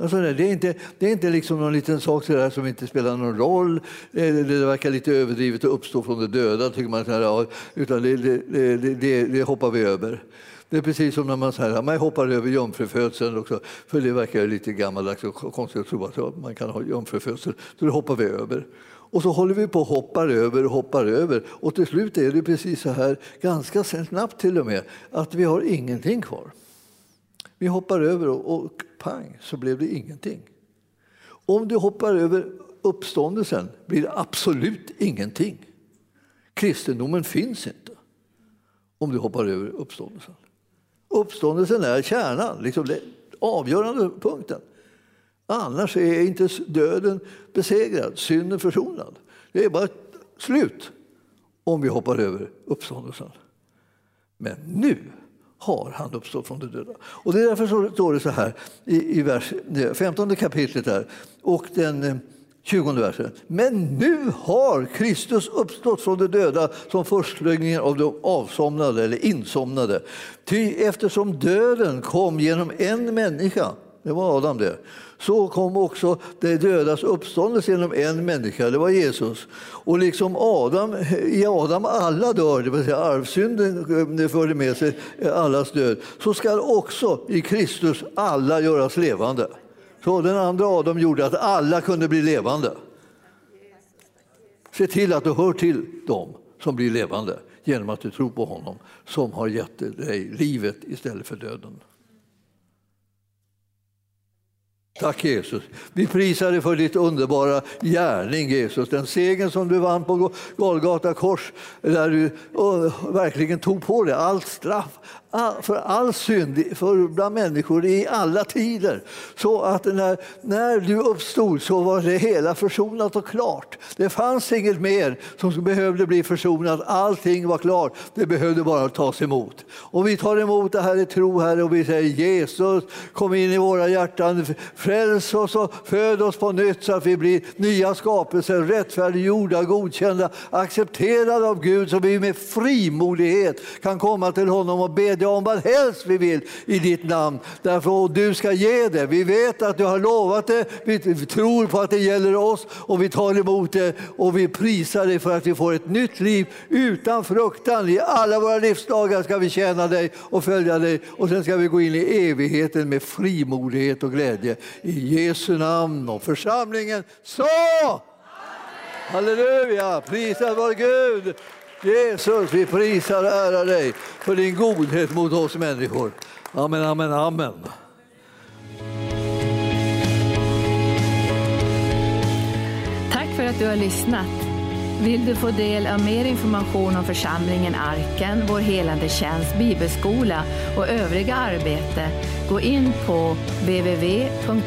Alltså, det är inte, det är inte liksom någon liten sak där som inte spelar någon roll. Eh, det, det verkar lite överdrivet att uppstå från de döda, tycker man. Här, utan det, det, det, det hoppar vi över. Det är precis som när man, så här, man hoppar över jungfrufödseln också, för det verkar lite gammaldags och konstigt att tro att man kan ha jungfrufödsel, så det hoppar vi över. Och så håller vi på och hoppar över och hoppar över och till slut är det precis så här, ganska snabbt till och med, att vi har ingenting kvar. Vi hoppar över och pang så blev det ingenting. Om du hoppar över uppståndelsen blir det absolut ingenting. Kristendomen finns inte om du hoppar över uppståndelsen. Uppståndelsen är kärnan, liksom den avgörande punkten. Annars är inte döden besegrad, synden försonad. Det är bara slut om vi hoppar över uppståndelsen. Men nu har han uppstått från de döda. Och det är därför så står det så här i, i vers, eh, 15 kapitlet där, och den eh, 20 versen. Men nu har Kristus uppstått från de döda som förstflygningen av de avsomnade eller insomnade. Ty eftersom döden kom genom en människa, det var Adam det, så kom också det dödas uppståndelse genom en människa, det var Jesus. Och liksom Adam, i Adam alla dör, det vill säga arvsynden eh, förde med sig allas död, så ska också i Kristus alla göras levande. Så den andra Adam gjorde att alla kunde bli levande. Se till att du hör till dem som blir levande genom att du tror på honom som har gett dig livet istället för döden. Tack Jesus. Vi prisar dig för ditt underbara gärning Jesus. Den segern som du vann på Golgata kors där du verkligen tog på dig allt straff, för all synd för bland människor i alla tider. Så att när, när du uppstod så var det hela försonat och klart. Det fanns inget mer som behövde bli försonat. Allting var klart. Det behövde bara tas emot. Och vi tar emot det här i tro, Herre, och vi säger Jesus, kom in i våra hjärtan. Fräls oss och föd oss på nytt så att vi blir nya skapelser, rättfärdiggjorda, godkända, accepterade av Gud så vi med frimodighet kan komma till honom och be bedja om vad helst vi vill i ditt namn. Därför och du ska ge det. Vi vet att du har lovat det, vi tror på att det gäller oss och vi tar emot det och vi prisar dig för att vi får ett nytt liv utan fruktan. I alla våra livsdagar ska vi tjäna dig och följa dig och sen ska vi gå in i evigheten med frimodighet och glädje. I Jesu namn och församlingen så! Halleluja! Prisad vare Gud! Jesus, vi prisar och ärar dig för din godhet mot oss människor. Amen, amen, amen. Tack för att du har lyssnat. Vill du få del av mer information om församlingen Arken, vår helande tjänst, bibelskola och övriga arbete, gå in på www.arken.org.